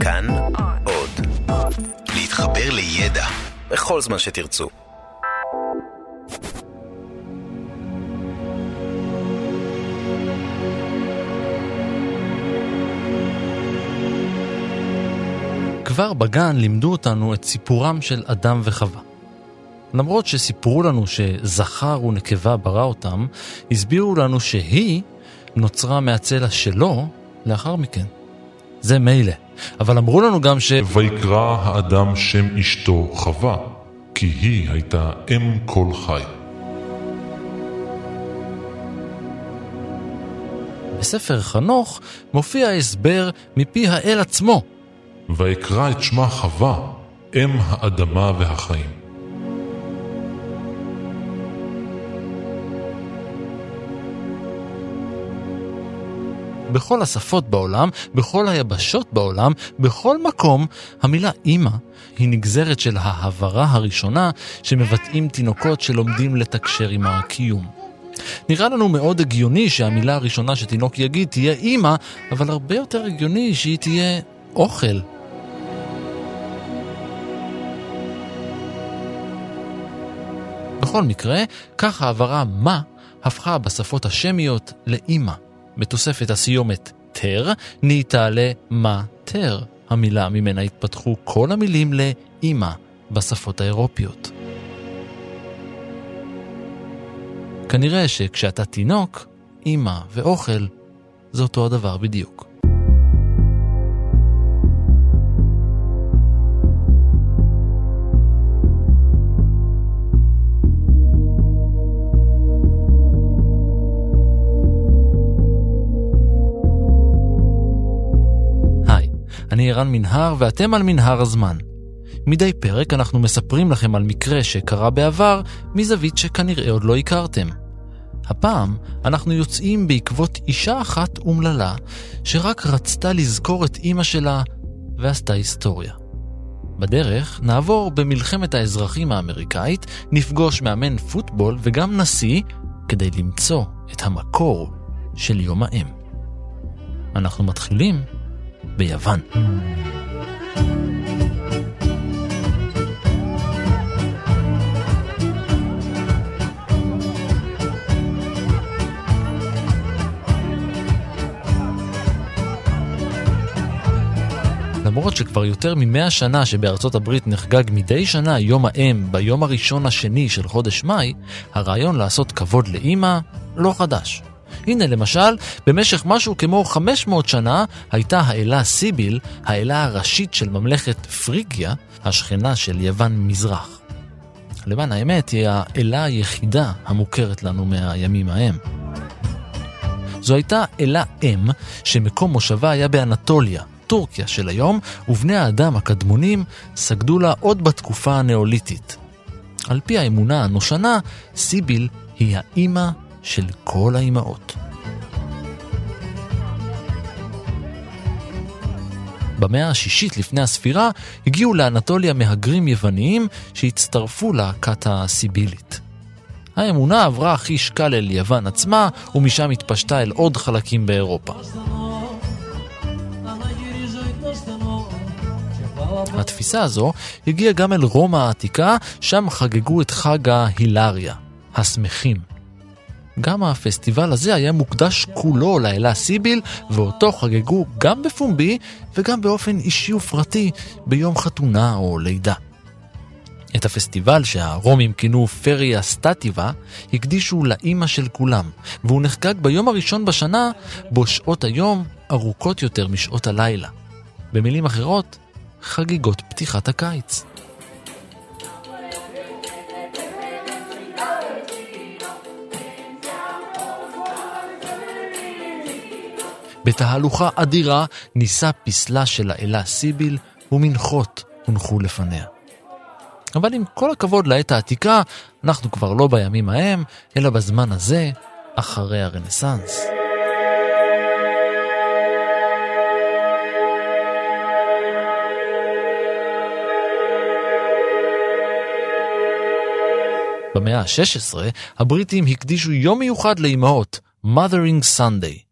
כאן עוד. להתחבר לידע בכל זמן שתרצו. כבר בגן לימדו אותנו את סיפורם של אדם וחווה. למרות שסיפרו לנו שזכר ונקבה ברא אותם, הסבירו לנו שהיא נוצרה מהצלע שלו לאחר מכן. זה מילא, אבל אמרו לנו גם ש... ויקרא האדם שם אשתו חווה, כי היא הייתה אם כל חי. בספר חנוך מופיע הסבר מפי האל עצמו. ויקרא את שמה חווה, אם האדמה והחיים. בכל השפות בעולם, בכל היבשות בעולם, בכל מקום, המילה אימא היא נגזרת של ההברה הראשונה שמבטאים תינוקות שלומדים לתקשר עם הקיום. נראה לנו מאוד הגיוני שהמילה הראשונה שתינוק יגיד תהיה אימא, אבל הרבה יותר הגיוני שהיא תהיה אוכל. בכל מקרה, כך ההעברה מה הפכה בשפות השמיות לאימא. בתוספת הסיומת תר, נהייתה למה תר, המילה ממנה התפתחו כל המילים לאימא בשפות האירופיות. כנראה שכשאתה תינוק, אימא ואוכל זה אותו הדבר בדיוק. אני ערן מנהר ואתם על מנהר הזמן. מדי פרק אנחנו מספרים לכם על מקרה שקרה בעבר מזווית שכנראה עוד לא הכרתם. הפעם אנחנו יוצאים בעקבות אישה אחת אומללה שרק רצתה לזכור את אימא שלה ועשתה היסטוריה. בדרך נעבור במלחמת האזרחים האמריקאית, נפגוש מאמן פוטבול וגם נשיא כדי למצוא את המקור של יום האם. אנחנו מתחילים ביוון. למרות שכבר יותר ממאה שנה שבארצות הברית נחגג מדי שנה יום האם ביום הראשון השני של חודש מאי, הרעיון לעשות כבוד לאימא לא חדש. הנה למשל, במשך משהו כמו 500 שנה הייתה האלה סיביל, האלה הראשית של ממלכת פריגיה, השכנה של יוון מזרח. למען האמת, היא האלה היחידה המוכרת לנו מהימים ההם. זו הייתה אלה אם, שמקום מושבה היה באנטוליה, טורקיה של היום, ובני האדם הקדמונים סגדו לה עוד בתקופה הנאוליתית. על פי האמונה הנושנה, סיביל היא האימא של כל האימהות. במאה השישית לפני הספירה הגיעו לאנטוליה מהגרים יווניים שהצטרפו להקת הסיבילית. האמונה עברה חיש קל אל יוון עצמה, ומשם התפשטה אל עוד חלקים באירופה. התפיסה הזו הגיעה גם אל רומא העתיקה, שם חגגו את חג ההילריה, השמחים. גם הפסטיבל הזה היה מוקדש כולו לאלה סיביל, ואותו חגגו גם בפומבי וגם באופן אישי ופרטי ביום חתונה או לידה. את הפסטיבל שהרומים כינו פריה סטטיבה הקדישו לאימא של כולם, והוא נחגג ביום הראשון בשנה, בו שעות היום ארוכות יותר משעות הלילה. במילים אחרות, חגיגות פתיחת הקיץ. בתהלוכה אדירה נישא פסלה של האלה סיביל ומנחות הונחו לפניה. אבל עם כל הכבוד לעת העתיקה, אנחנו כבר לא בימים ההם, אלא בזמן הזה, אחרי הרנסאנס. במאה ה-16 הבריטים הקדישו יום מיוחד לאימהות, Mothering Sunday.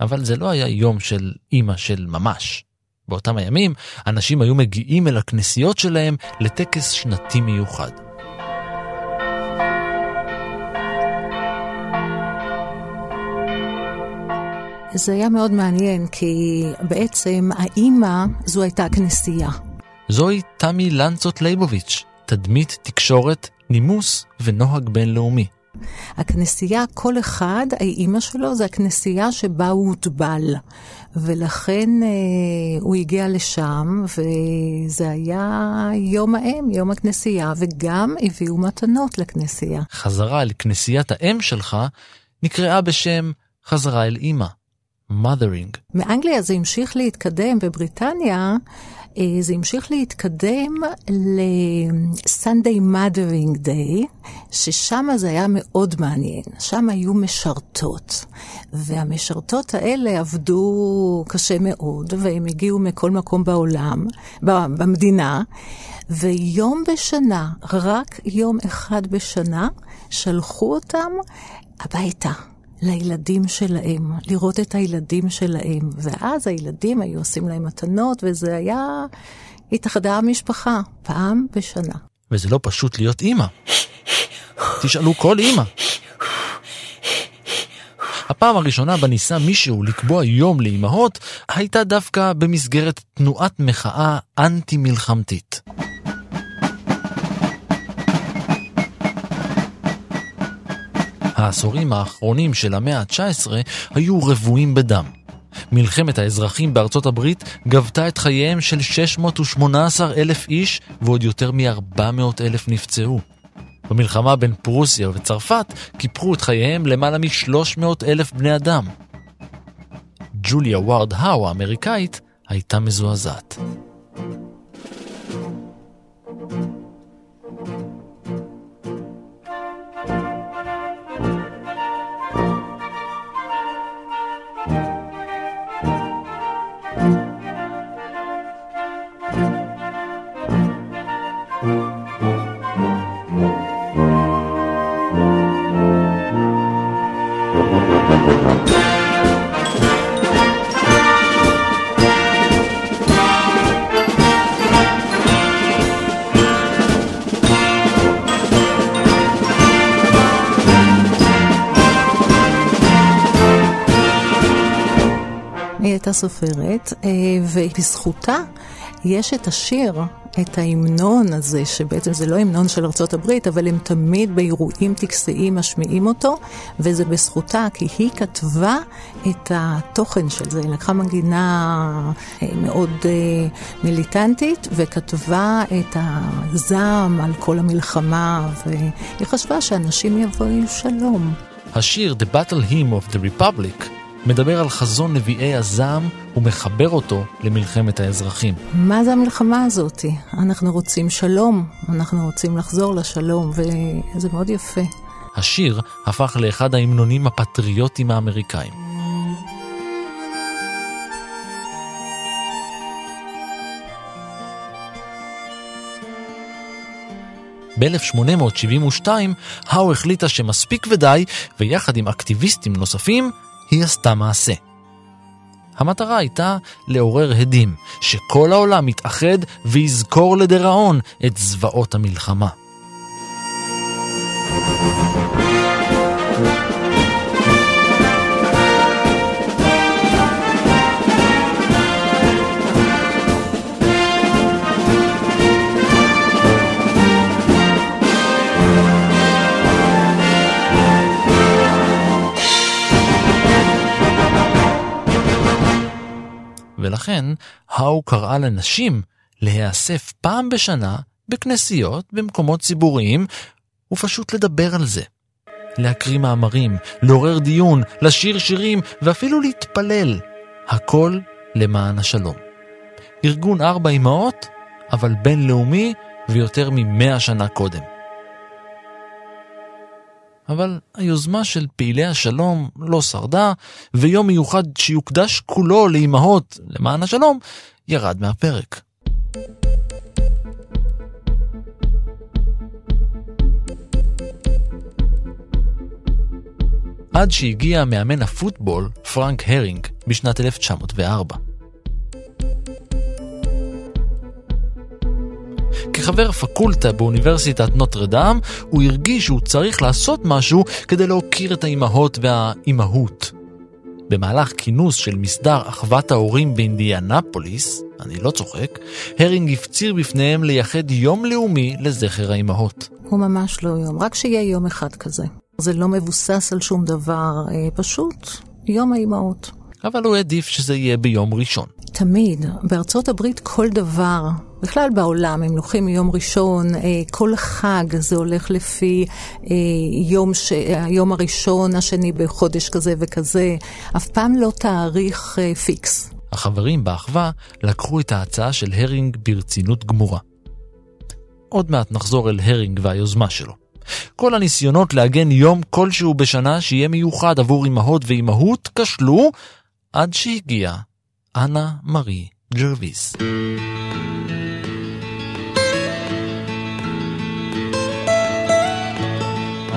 אבל זה לא היה יום של אימא של ממש. באותם הימים, אנשים היו מגיעים אל הכנסיות שלהם לטקס שנתי מיוחד. זה היה מאוד מעניין, כי בעצם האימא, זו הייתה הכנסייה. זוהי תמי לנצות ליבוביץ', תדמית תקשורת, נימוס ונוהג בינלאומי. הכנסייה, כל אחד, האימא שלו, זה הכנסייה שבה הוא הוטבל. ולכן אה, הוא הגיע לשם, וזה היה יום האם, יום הכנסייה, וגם הביאו מתנות לכנסייה. חזרה אל כנסיית האם שלך נקראה בשם חזרה אל אימא. mothering. מאנגליה זה המשיך להתקדם, בבריטניה זה המשיך להתקדם ל-Sunday Mothering Day, ששם זה היה מאוד מעניין. שם היו משרתות, והמשרתות האלה עבדו קשה מאוד, והם הגיעו מכל מקום בעולם, במדינה, ויום בשנה, רק יום אחד בשנה, שלחו אותם הביתה. לילדים שלהם, לראות את הילדים שלהם. ואז הילדים היו עושים להם מתנות, וזה היה, התאחדה המשפחה, פעם בשנה. וזה לא פשוט להיות אימא. תשאלו כל אימא. הפעם הראשונה בה ניסה מישהו לקבוע יום לאימהות, הייתה דווקא במסגרת תנועת מחאה אנטי-מלחמתית. העשורים האחרונים של המאה ה-19 היו רבועים בדם. מלחמת האזרחים בארצות הברית גבתה את חייהם של 618 אלף איש ועוד יותר מ-400 אלף נפצעו. במלחמה בין פרוסיה וצרפת קיפחו את חייהם למעלה מ-300 אלף בני אדם. ג'וליה ווארד האו האמריקאית הייתה מזועזעת. הייתה סופרת, אה, ובזכותה יש את השיר, את ההמנון הזה, שבעצם זה לא המנון של ארצות הברית, אבל הם תמיד באירועים טקסיים משמיעים אותו, וזה בזכותה, כי היא כתבה את התוכן של זה. היא לקחה מנגינה אה, מאוד אה, מיליטנטית, וכתבה את הזעם על כל המלחמה, והיא חשבה שאנשים יבואו עם שלום. השיר The Battle Hymn of the Republic מדבר על חזון נביאי הזעם ומחבר אותו למלחמת האזרחים. מה זה המלחמה הזאת? אנחנו רוצים שלום, אנחנו רוצים לחזור לשלום, וזה מאוד יפה. השיר הפך לאחד ההמנונים הפטריוטיים האמריקאים. ב-1872 האו החליטה שמספיק ודי, ויחד עם אקטיביסטים נוספים, היא עשתה מעשה. המטרה הייתה לעורר הדים, שכל העולם יתאחד ויזכור לדיראון את זוועות המלחמה. ולכן האו קראה לנשים להיאסף פעם בשנה בכנסיות, במקומות ציבוריים, ופשוט לדבר על זה. להקריא מאמרים, לעורר דיון, לשיר שירים ואפילו להתפלל. הכל למען השלום. ארגון ארבע אמהות, אבל בינלאומי ויותר ממאה שנה קודם. אבל היוזמה של פעילי השלום לא שרדה, ויום מיוחד שיוקדש כולו לאימהות למען השלום, ירד מהפרק. עד שהגיע מאמן הפוטבול פרנק הרינג בשנת 1904. כחבר פקולטה באוניברסיטת נוטרדם, הוא הרגיש שהוא צריך לעשות משהו כדי להוקיר את האימהות והאימהות. במהלך כינוס של מסדר אחוות ההורים באינדיאנפוליס, אני לא צוחק, הרינג הפציר בפניהם לייחד יום לאומי לזכר האימהות. הוא ממש לא יום, רק שיהיה יום אחד כזה. זה לא מבוסס על שום דבר, אה, פשוט יום האימהות. אבל הוא העדיף שזה יהיה ביום ראשון. תמיד. בארצות הברית כל דבר, בכלל בעולם, הם לוקחים מיום ראשון, אה, כל חג זה הולך לפי אה, יום, ש... היום הראשון, השני בחודש כזה וכזה, אף פעם לא תאריך אה, fix. החברים באחווה לקחו את ההצעה של הרינג ברצינות גמורה. עוד מעט נחזור אל הרינג והיוזמה שלו. כל הניסיונות לעגן יום כלשהו בשנה שיהיה מיוחד עבור אמהות ואימהות כשלו, עד שהגיע אנה מארי ג'רוויס.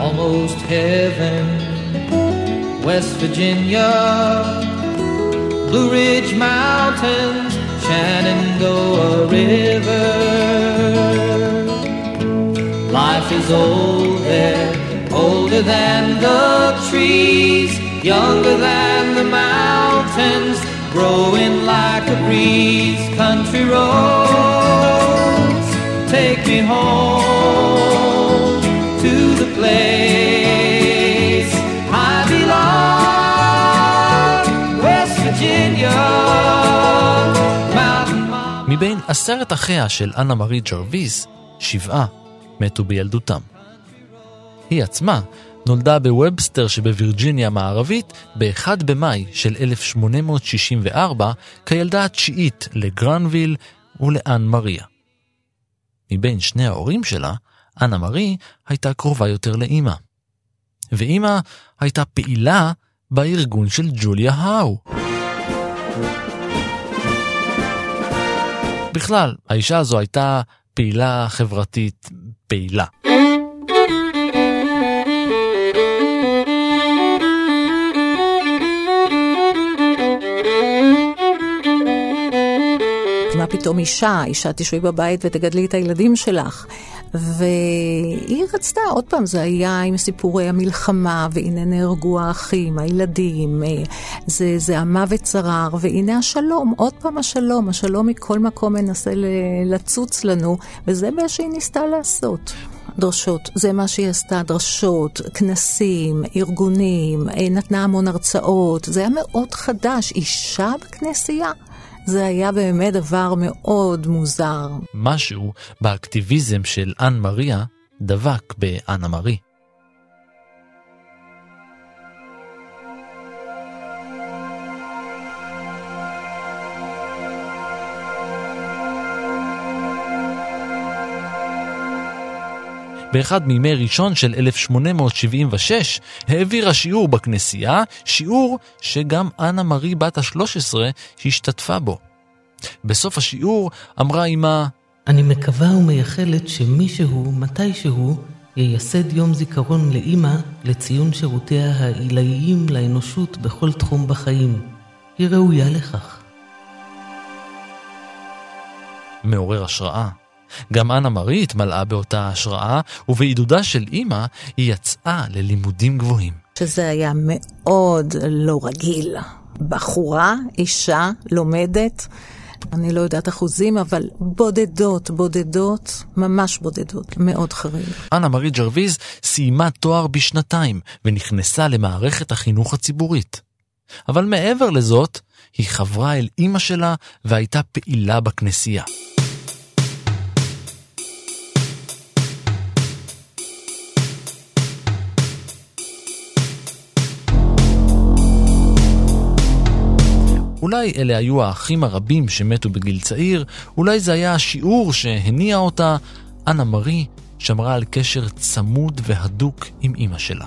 Almost heaven, West Virginia, Blue Ridge Mountains, Shenandoah River. Life is old there, older than the trees, younger than the mountains, growing like a breeze. Country roads, take me home place I belong, West Virginia. מבין עשרת אחיה של אנה מארי ג'רוויס, שבעה מתו בילדותם. היא עצמה נולדה בוובסטר שבווירג'יניה המערבית ב-1 במאי של 1864 כילדה התשיעית לגרנוויל ולאן מריה. מבין שני ההורים שלה, אנה מארי הייתה קרובה יותר לאימא. ואימא הייתה פעילה בארגון של ג'וליה האו. בכלל, האישה הזו הייתה פעילה חברתית פעילה. מה פתאום אישה, אישה תשבי בבית ותגדלי את הילדים שלך. והיא רצתה, עוד פעם, זה היה עם סיפורי המלחמה, והנה נהרגו האחים, הילדים, זה, זה המוות צרר, והנה השלום, עוד פעם השלום, השלום מכל מקום מנסה לצוץ לנו, וזה מה שהיא ניסתה לעשות. דרשות, זה מה שהיא עשתה, דרשות, כנסים, ארגונים, נתנה המון הרצאות, זה היה מאוד חדש, אישה בכנסייה. זה היה באמת דבר מאוד מוזר. משהו באקטיביזם של אן מריה דבק באנה מרי. באחד מימי ראשון של 1876 העבירה שיעור בכנסייה, שיעור שגם אנה מארי בת ה-13 השתתפה בו. בסוף השיעור אמרה אמה, אני מקווה ומייחלת שמישהו, מתישהו, ייסד יום זיכרון לאימא לציון שירותיה העילאיים לאנושות בכל תחום בחיים. היא ראויה לכך. מעורר השראה. גם אנה מארי התמלאה באותה השראה, ובעידודה של אימא היא יצאה ללימודים גבוהים. שזה היה מאוד לא רגיל. בחורה, אישה, לומדת, אני לא יודעת אחוזים, אבל בודדות, בודדות, ממש בודדות, מאוד חריג. אנה מארי ג'רוויז סיימה תואר בשנתיים ונכנסה למערכת החינוך הציבורית. אבל מעבר לזאת, היא חברה אל אימא שלה והייתה פעילה בכנסייה. אולי אלה היו האחים הרבים שמתו בגיל צעיר, אולי זה היה השיעור שהניע אותה, אנה מארי שמרה על קשר צמוד והדוק עם אמא שלה.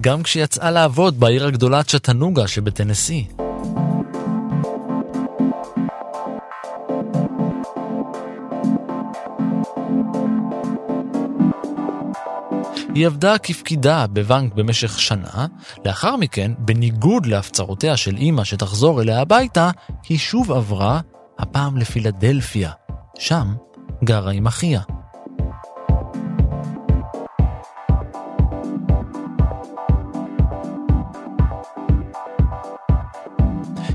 גם כשיצאה לעבוד בעיר הגדולה צ'טנוגה שבטנסי. היא עבדה כפקידה בבנק במשך שנה, לאחר מכן, בניגוד להפצרותיה של אימא שתחזור אליה הביתה, היא שוב עברה הפעם לפילדלפיה, שם גרה עם אחיה.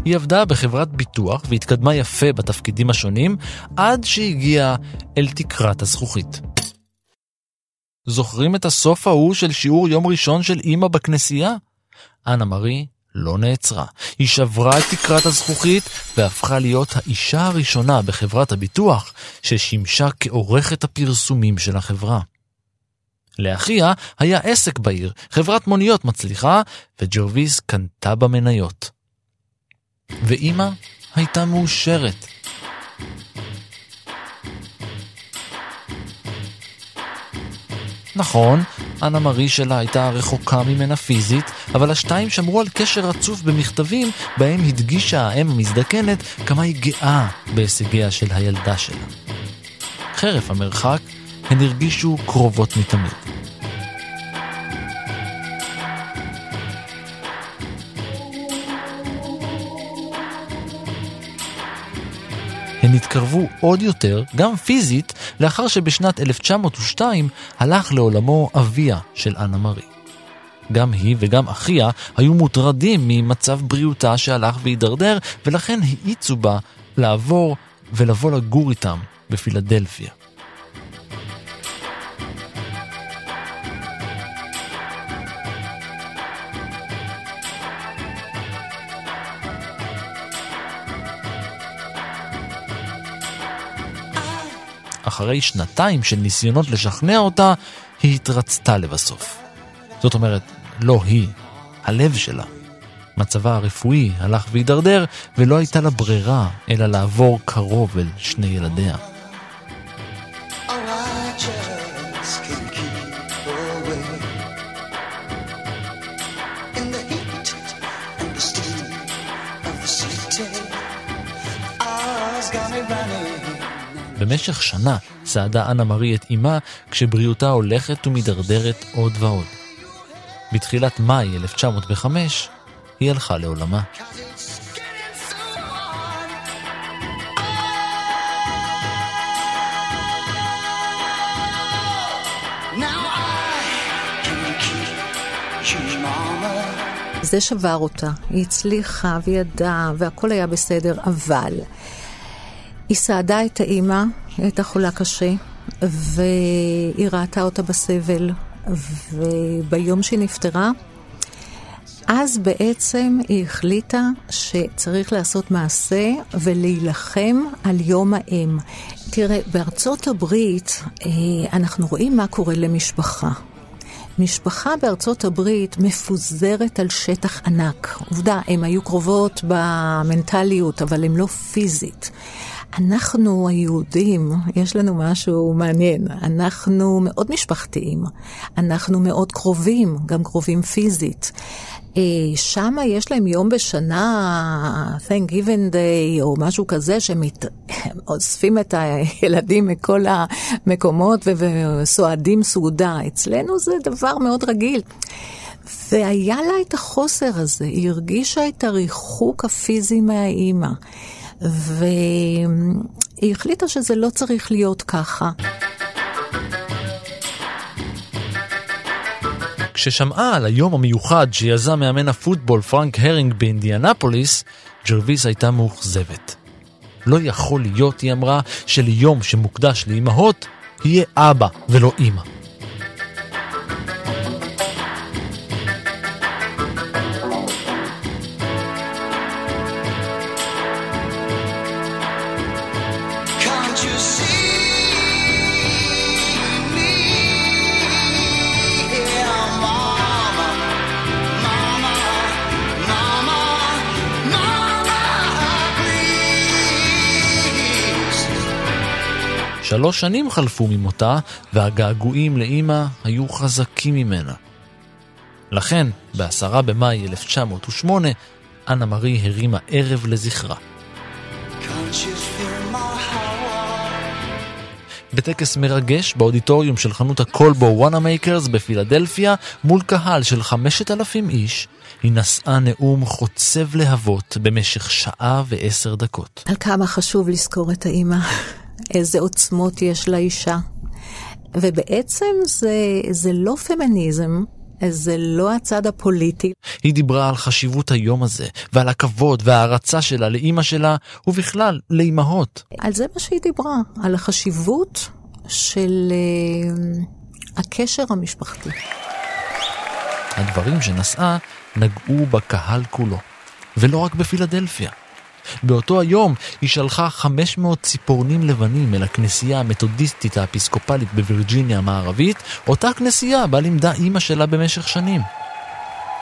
היא עבדה בחברת ביטוח והתקדמה יפה בתפקידים השונים, עד שהגיעה אל תקרת הזכוכית. זוכרים את הסוף ההוא של שיעור יום ראשון של אמא בכנסייה? אנה מארי לא נעצרה. היא שברה את תקרת הזכוכית והפכה להיות האישה הראשונה בחברת הביטוח ששימשה כעורכת הפרסומים של החברה. לאחיה היה עסק בעיר, חברת מוניות מצליחה, וג'רוויס קנתה במניות. ואימא הייתה מאושרת. נכון, אנה מארי שלה הייתה רחוקה ממנה פיזית, אבל השתיים שמרו על קשר רצוף במכתבים בהם הדגישה האם המזדקנת כמה היא גאה בהישגיה של הילדה שלה. חרף המרחק, הן הרגישו קרובות מתמיד. התקרבו עוד יותר, גם פיזית, לאחר שבשנת 1902 הלך לעולמו אביה של אנה מארי. גם היא וגם אחיה היו מוטרדים ממצב בריאותה שהלך והידרדר, ולכן האיצו בה לעבור ולבוא לגור איתם בפילדלפיה. אחרי שנתיים של ניסיונות לשכנע אותה, היא התרצתה לבסוף. זאת אומרת, לא היא, הלב שלה. מצבה הרפואי הלך והידרדר, ולא הייתה לה ברירה אלא לעבור קרוב אל שני ילדיה. במשך שנה צעדה אנה מארי את אמה כשבריאותה הולכת ומידרדרת עוד ועוד. בתחילת מאי 1905 היא הלכה לעולמה. זה שבר אותה, היא הצליחה וידעה והכל היה בסדר, אבל היא סעדה את האימא, היא הייתה חולה קשה, והיא ראתה אותה בסבל, וביום שהיא נפטרה, אז בעצם היא החליטה שצריך לעשות מעשה ולהילחם על יום האם. תראה, בארצות הברית אה, אנחנו רואים מה קורה למשפחה. משפחה בארצות הברית מפוזרת על שטח ענק. עובדה, הן היו קרובות במנטליות, אבל הן לא פיזית. אנחנו היהודים, יש לנו משהו מעניין. אנחנו מאוד משפחתיים, אנחנו מאוד קרובים, גם קרובים פיזית. אה, שם יש להם יום בשנה, Thank Given Day או משהו כזה, שהם אוספים את הילדים מכל המקומות וסועדים סעודה. אצלנו זה דבר מאוד רגיל. והיה לה את החוסר הזה, היא הרגישה את הריחוק הפיזי מהאימא. והיא החליטה שזה לא צריך להיות ככה. כששמעה על היום המיוחד שיזם מאמן הפוטבול פרנק הרינג באינדיאנפוליס, ג'רוויס הייתה מאוכזבת. לא יכול להיות, היא אמרה, שליום שמוקדש לאימהות, יהיה אבא ולא אימא. שלוש שנים חלפו ממותה, והגעגועים לאימא היו חזקים ממנה. לכן, ב-10 במאי 1908, אנה מארי הרימה ערב לזכרה. בטקס מרגש באודיטוריום של חנות הקולבו וונאמייקרס בפילדלפיה, מול קהל של 5,000 איש, היא נשאה נאום חוצב להבות במשך שעה ועשר דקות. על כמה חשוב לזכור את האימא, איזה עוצמות יש לאישה. ובעצם זה, זה לא פמיניזם, זה לא הצד הפוליטי. היא דיברה על חשיבות היום הזה, ועל הכבוד וההערצה שלה לאימא שלה, ובכלל, לאימהות. על זה מה שהיא דיברה, על החשיבות של uh, הקשר המשפחתי. הדברים שנשאה נגעו בקהל כולו, ולא רק בפילדלפיה. באותו היום היא שלחה 500 ציפורנים לבנים אל הכנסייה המתודיסטית האפיסקופלית בווירג'יניה המערבית, אותה כנסייה בה לימדה אימא שלה במשך שנים.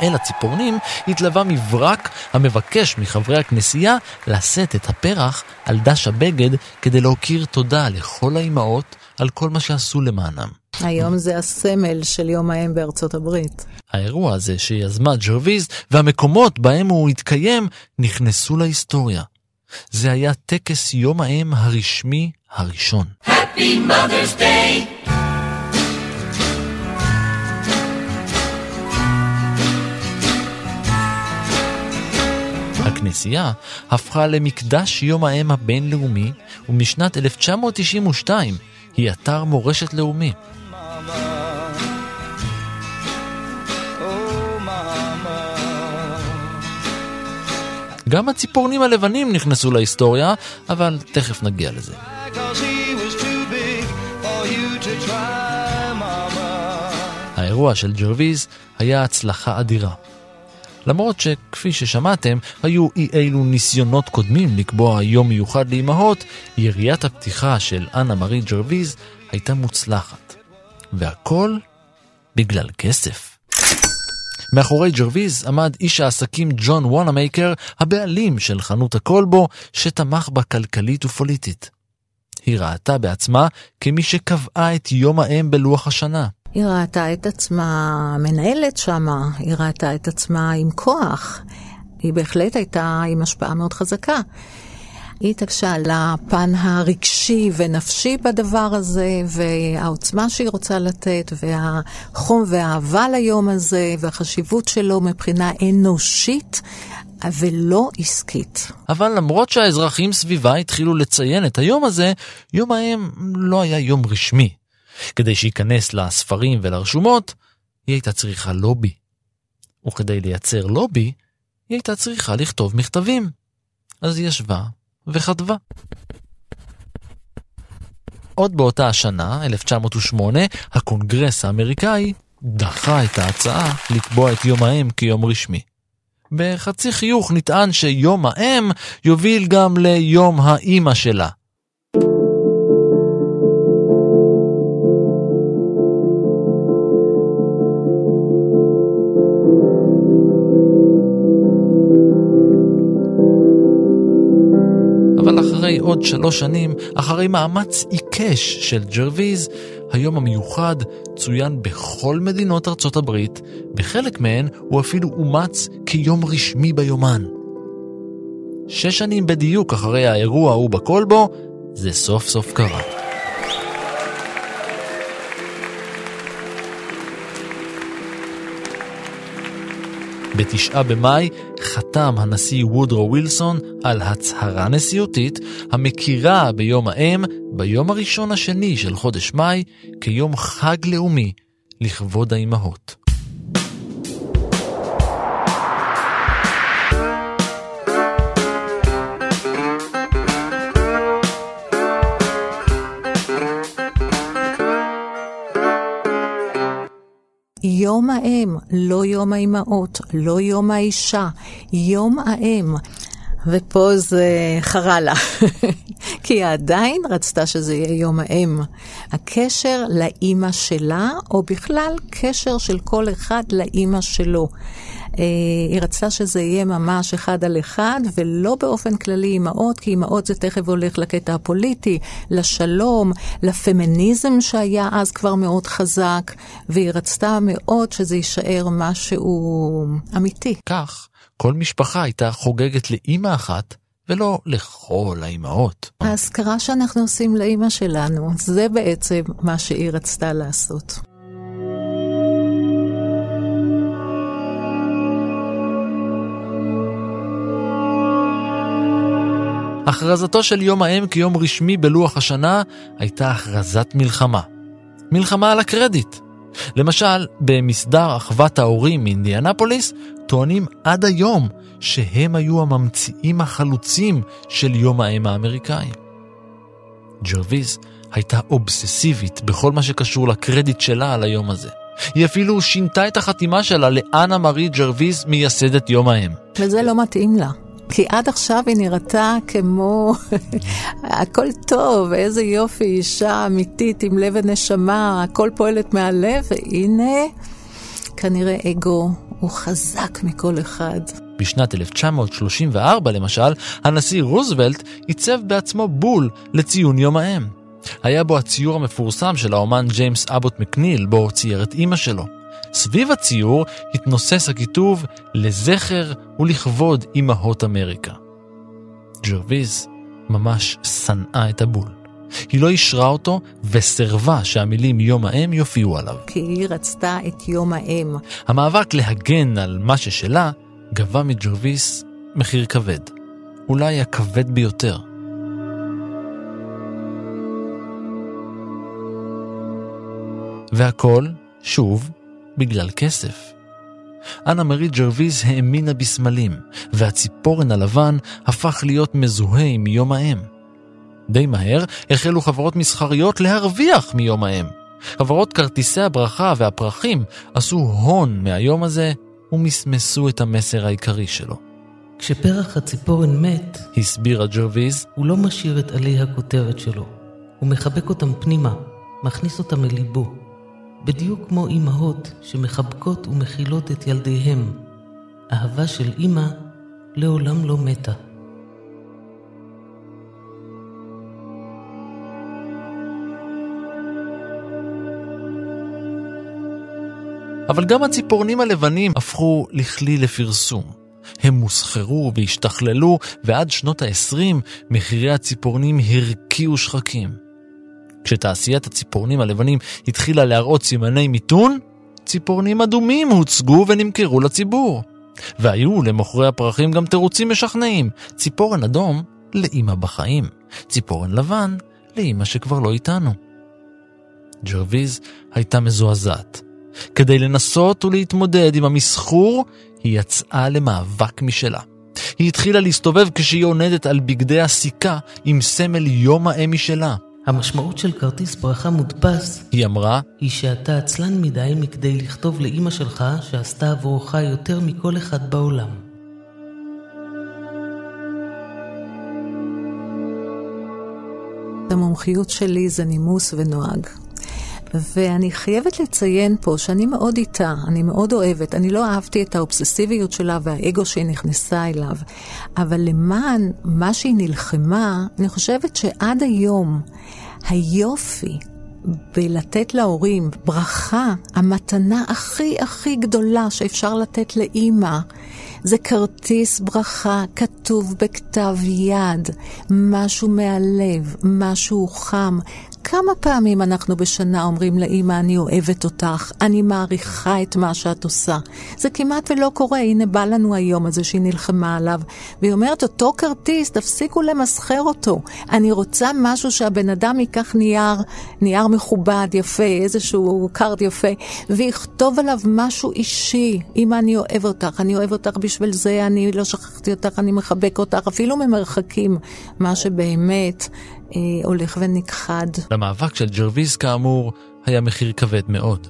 אל הציפורנים התלווה מברק המבקש מחברי הכנסייה לשאת את הפרח על דש הבגד כדי להכיר תודה לכל האימהות על כל מה שעשו למענם. היום זה הסמל של יום האם בארצות הברית. האירוע הזה שיזמה ג'רוויז והמקומות בהם הוא התקיים נכנסו להיסטוריה. זה היה טקס יום האם הרשמי הראשון. Happy Mother's Day! הכנסייה הפכה למקדש יום האם הבינלאומי, ומשנת 1992 היא אתר מורשת לאומי. גם הציפורנים הלבנים נכנסו להיסטוריה, אבל תכף נגיע לזה. האירוע של ג'רוויז היה הצלחה אדירה. למרות שכפי ששמעתם, היו אי אילו ניסיונות קודמים לקבוע יום מיוחד לאימהות, יריית הפתיחה של אנה מארי ג'רוויז הייתה מוצלחת. והכל בגלל כסף. מאחורי ג'רוויז עמד איש העסקים ג'ון וונאמייקר, הבעלים של חנות הקולבו, שתמך בה כלכלית ופוליטית. היא ראתה בעצמה כמי שקבעה את יום האם בלוח השנה. היא ראתה את עצמה מנהלת שמה, היא ראתה את עצמה עם כוח. היא בהחלט הייתה עם השפעה מאוד חזקה. היא התעקשה על הפן הרגשי ונפשי בדבר הזה, והעוצמה שהיא רוצה לתת, והחום והאהבה ליום הזה, והחשיבות שלו מבחינה אנושית. ולא עסקית. אבל למרות שהאזרחים סביבה התחילו לציין את היום הזה, יום האם לא היה יום רשמי. כדי שייכנס לספרים ולרשומות, היא הייתה צריכה לובי. וכדי לייצר לובי, היא הייתה צריכה לכתוב מכתבים. אז היא ישבה וכתבה. עוד באותה השנה, 1908, הקונגרס האמריקאי דחה את ההצעה לקבוע את יום האם כיום רשמי. בחצי חיוך נטען שיום האם יוביל גם ליום האימא שלה, אחרי עוד שלוש שנים, אחרי מאמץ עיקש של ג'רוויז, היום המיוחד צוין בכל מדינות ארצות הברית, בחלק מהן הוא אפילו אומץ כיום רשמי ביומן. שש שנים בדיוק אחרי האירוע ההוא בקולבו, זה סוף סוף קרה. בתשעה במאי חתם הנשיא וודרו ווילסון על הצהרה נשיאותית המכירה ביום האם, ביום הראשון השני של חודש מאי, כיום חג לאומי לכבוד האימהות. יום האם, לא יום האימהות, לא יום האישה, יום האם. ופה זה חרה לה, כי היא עדיין רצתה שזה יהיה יום האם. הקשר לאימא שלה, או בכלל קשר של כל אחד לאימא שלו. אה, היא רצתה שזה יהיה ממש אחד על אחד, ולא באופן כללי אימהות, כי אימהות זה תכף הולך לקטע הפוליטי, לשלום, לפמיניזם שהיה אז כבר מאוד חזק, והיא רצתה מאוד שזה יישאר משהו אמיתי. כך, כל משפחה הייתה חוגגת לאימא אחת ולא לכל האימהות. האזכרה שאנחנו עושים לאימא שלנו, זה בעצם מה שהיא רצתה לעשות. הכרזתו של יום האם כיום רשמי בלוח השנה הייתה הכרזת מלחמה. מלחמה על הקרדיט. למשל, במסדר אחוות ההורים מאינדיאנפוליס, טוענים עד היום שהם היו הממציאים החלוצים של יום האם האמריקאי. ג'רוויז הייתה אובססיבית בכל מה שקשור לקרדיט שלה על היום הזה. היא אפילו שינתה את החתימה שלה לאנה מארי ג'רוויז, מייסדת יום האם. וזה לא מתאים לה. כי עד עכשיו היא נראתה כמו הכל טוב, איזה יופי, אישה אמיתית עם לב ונשמה, הכל פועלת מהלב, והנה, כנראה אגו הוא חזק מכל אחד. בשנת 1934 למשל, הנשיא רוזוולט עיצב בעצמו בול לציון יום האם. היה בו הציור המפורסם של האומן ג'יימס אבוט מקניל, בו צייר את אימא שלו. סביב הציור התנוסס הכיתוב לזכר ולכבוד אמהות אמריקה. ג'רוויז ממש שנאה את הבול. היא לא אישרה אותו וסרבה שהמילים יום האם יופיעו עליו. כי היא רצתה את יום האם. המאבק להגן על מה ששלה גבה מג'רוויס מחיר כבד. אולי הכבד ביותר. והכל, שוב, בגלל כסף. אנה מרי ג'רוויז האמינה בסמלים, והציפורן הלבן הפך להיות מזוהה עם יום האם. די מהר החלו חברות מסחריות להרוויח מיום האם. חברות כרטיסי הברכה והפרחים עשו הון מהיום הזה ומסמסו את המסר העיקרי שלו. כשפרח הציפורן מת, הסבירה ג'רוויז, הוא לא משיר את עלי הכותרת שלו. הוא מחבק אותם פנימה, מכניס אותם אל ליבו. בדיוק כמו אימהות שמחבקות ומכילות את ילדיהם. אהבה של אימא לעולם לא מתה. אבל גם הציפורנים הלבנים הפכו לכלי לפרסום. הם מוסחרו והשתכללו, ועד שנות ה-20 מחירי הציפורנים הרקיעו שחקים. כשתעשיית הציפורנים הלבנים התחילה להראות סימני מיתון, ציפורנים אדומים הוצגו ונמכרו לציבור. והיו למוכרי הפרחים גם תירוצים משכנעים. ציפורן אדום לאמא בחיים, ציפורן לבן לאמא שכבר לא איתנו. ג'רוויז הייתה מזועזעת. כדי לנסות ולהתמודד עם המסחור, היא יצאה למאבק משלה. היא התחילה להסתובב כשהיא עונדת על בגדי הסיכה עם סמל יום האם משלה. המשמעות של כרטיס ברכה מודפס, היא אמרה, היא שאתה עצלן מדי מכדי לכתוב לאימא שלך שעשתה עבורך יותר מכל אחד בעולם. המומחיות שלי זה נימוס ונוהג. ואני חייבת לציין פה שאני מאוד איתה, אני מאוד אוהבת. אני לא אהבתי את האובססיביות שלה והאגו שהיא נכנסה אליו, אבל למען מה שהיא נלחמה, אני חושבת שעד היום היופי בלתת להורים ברכה, המתנה הכי הכי גדולה שאפשר לתת לאימא, זה כרטיס ברכה כתוב בכתב יד, משהו מהלב, משהו חם, כמה פעמים אנחנו בשנה אומרים לאימא, אני אוהבת אותך, אני מעריכה את מה שאת עושה. זה כמעט ולא קורה, הנה בא לנו היום הזה שהיא נלחמה עליו. והיא אומרת, אותו כרטיס, תפסיקו למסחר אותו. אני רוצה משהו שהבן אדם ייקח נייר, נייר מכובד, יפה, איזשהו card יפה, ויכתוב עליו משהו אישי. אמא, אני אוהב אותך, אני אוהב אותך בשביל זה, אני לא שכחתי אותך, אני מחבק אותך, אפילו ממרחקים. מה שבאמת הולך ונכחד. למאבק של ג'רוויס כאמור היה מחיר כבד מאוד,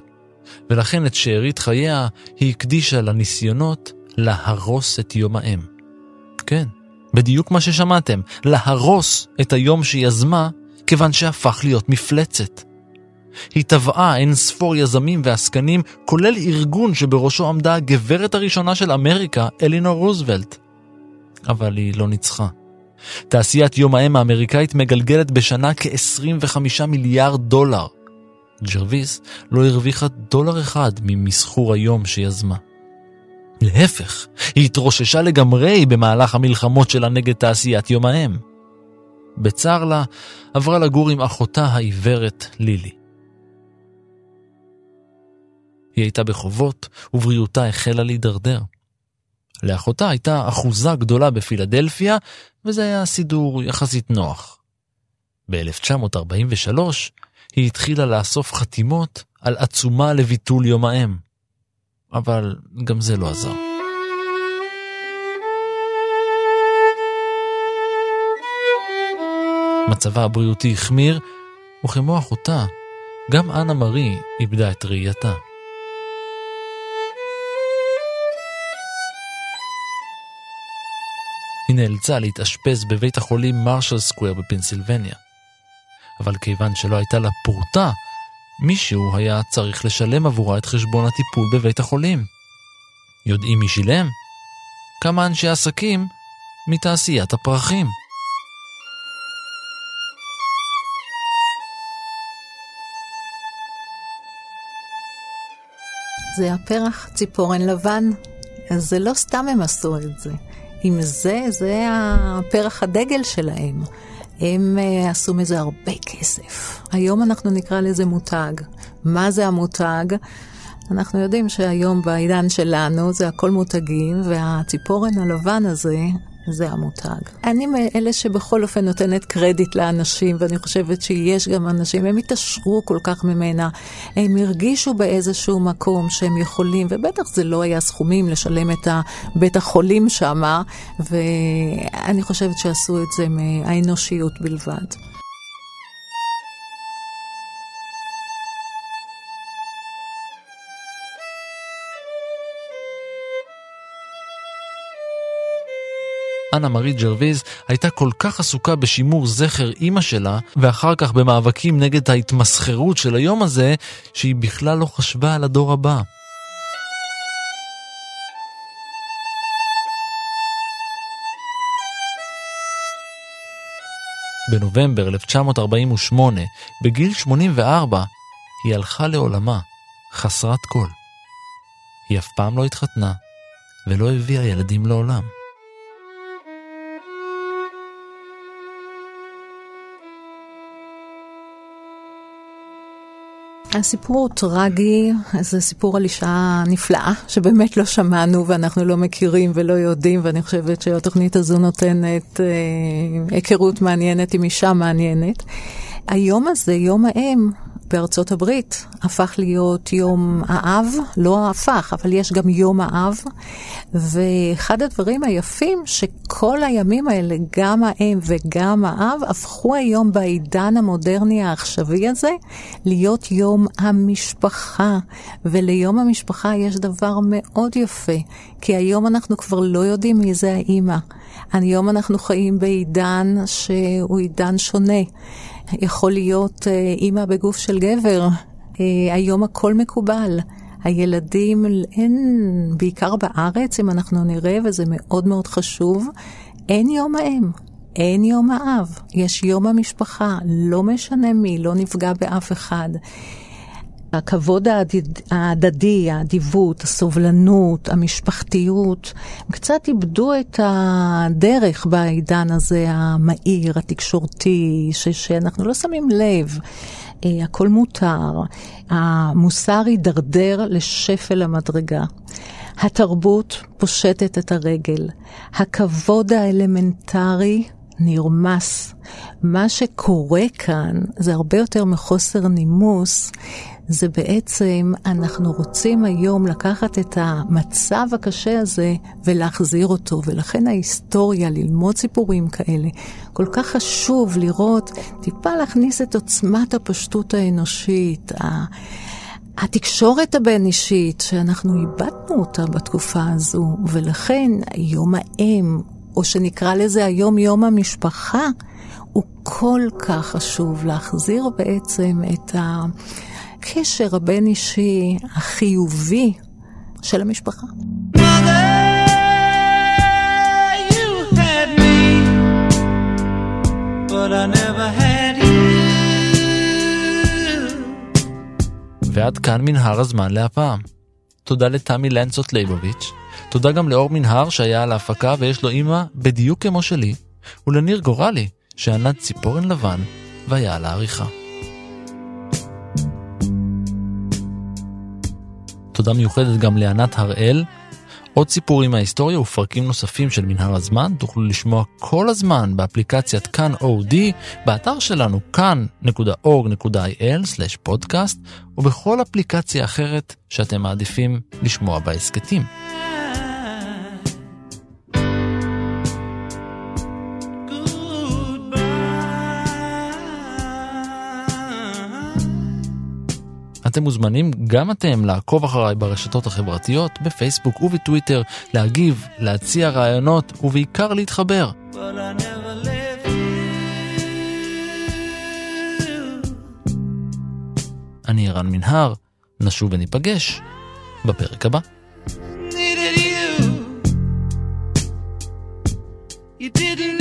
ולכן את שארית חייה היא הקדישה לניסיונות להרוס את יום האם. כן, בדיוק מה ששמעתם, להרוס את היום שהיא יזמה, כיוון שהפך להיות מפלצת. היא טבעה אין ספור יזמים ועסקנים, כולל ארגון שבראשו עמדה הגברת הראשונה של אמריקה, אלינור רוזוולט. אבל היא לא ניצחה. תעשיית יום האם האמריקאית מגלגלת בשנה כ-25 מיליארד דולר. ג'רוויס לא הרוויחה דולר אחד ממסחור היום שיזמה. להפך, היא התרוששה לגמרי במהלך המלחמות שלה נגד תעשיית יום האם. בצר לה, עברה לגור עם אחותה העיוורת לילי. היא הייתה בחובות, ובריאותה החלה להידרדר. לאחותה הייתה אחוזה גדולה בפילדלפיה, וזה היה סידור יחסית נוח. ב-1943 היא התחילה לאסוף חתימות על עצומה לביטול יום האם. אבל גם זה לא עזר. מצבה הבריאותי החמיר, וכמו אחותה, גם אנה מארי איבדה את ראייתה. היא נאלצה להתאשפז בבית החולים מרשל סקוויר בפנסילבניה. אבל כיוון שלא הייתה לה פורטה, מישהו היה צריך לשלם עבורה את חשבון הטיפול בבית החולים. יודעים מי שילם? כמה אנשי עסקים מתעשיית הפרחים. זה הפרח ציפורן לבן, אז זה לא סתם הם עשו את זה. עם זה, זה הפרח הדגל שלהם. הם uh, עשו מזה הרבה כסף. היום אנחנו נקרא לזה מותג. מה זה המותג? אנחנו יודעים שהיום בעידן שלנו זה הכל מותגים, והציפורן הלבן הזה זה המותג. אני מאלה שבכל אופן נותנת קרדיט לאנשים, ואני חושבת שיש גם אנשים, הם התעשרו כל כך ממנה, הם הרגישו באיזשהו מקום שהם יכולים, ובטח זה לא היה סכומים לשלם את בית החולים שמה, ואני חושבת שעשו את זה מהאנושיות בלבד. אנה מארי ג'רוויז הייתה כל כך עסוקה בשימור זכר אימא שלה, ואחר כך במאבקים נגד ההתמסחרות של היום הזה, שהיא בכלל לא חשבה על הדור הבא. בנובמבר 1948, בגיל 84, היא הלכה לעולמה, חסרת כל. היא אף פעם לא התחתנה, ולא הביאה ילדים לעולם. הסיפור הוא טרגי, זה סיפור על אישה נפלאה, שבאמת לא שמענו ואנחנו לא מכירים ולא יודעים, ואני חושבת שהתוכנית הזו נותנת אה, היכרות מעניינת עם אישה מעניינת. היום הזה, יום האם, בארצות הברית הפך להיות יום האב, לא הפך, אבל יש גם יום האב, ואחד הדברים היפים שכל הימים האלה, גם האם וגם האב, הפכו היום בעידן המודרני העכשווי הזה להיות יום המשפחה, וליום המשפחה יש דבר מאוד יפה, כי היום אנחנו כבר לא יודעים מי זה האימא. היום אנחנו חיים בעידן שהוא עידן שונה. יכול להיות אה, אימא בגוף של גבר. אה, היום הכל מקובל. הילדים, אין, בעיקר בארץ, אם אנחנו נראה, וזה מאוד מאוד חשוב, אין יום האם. אין יום האב, יש יום המשפחה, לא משנה מי, לא נפגע באף אחד. הכבוד ההדדי, האדיבות, הסובלנות, המשפחתיות, הם קצת איבדו את הדרך בעידן הזה המהיר, התקשורתי, ש- שאנחנו לא שמים לב. אה, הכל מותר, המוסר הידרדר לשפל המדרגה. התרבות פושטת את הרגל. הכבוד האלמנטרי נרמס. מה שקורה כאן זה הרבה יותר מחוסר נימוס, זה בעצם, אנחנו רוצים היום לקחת את המצב הקשה הזה ולהחזיר אותו, ולכן ההיסטוריה, ללמוד סיפורים כאלה, כל כך חשוב לראות, טיפה להכניס את עוצמת הפשטות האנושית, התקשורת הבין-אישית, שאנחנו איבדנו אותה בתקופה הזו, ולכן יום האם, או שנקרא לזה היום יום המשפחה, הוא כל כך חשוב להחזיר בעצם את ה... הקשר הבין-אישי החיובי של המשפחה. ועד כאן מנהר הזמן להפעם. תודה לתמי לנצוט ליבוביץ', תודה גם לאור מנהר שהיה על ההפקה ויש לו אימא בדיוק כמו שלי, ולניר גורלי שענד ציפורן לבן והיה על העריכה. תודה מיוחדת גם לענת הראל. עוד סיפורים מההיסטוריה ופרקים נוספים של מנהר הזמן תוכלו לשמוע כל הזמן באפליקציית כאן אודי, באתר שלנו כאן.org.il/פודקאסט ובכל אפליקציה אחרת שאתם מעדיפים לשמוע בהסכתים. אתם מוזמנים גם אתם לעקוב אחריי ברשתות החברתיות, בפייסבוק ובטוויטר, להגיב, להציע רעיונות ובעיקר להתחבר. אני ערן מנהר, נשוב וניפגש בפרק הבא. You didn't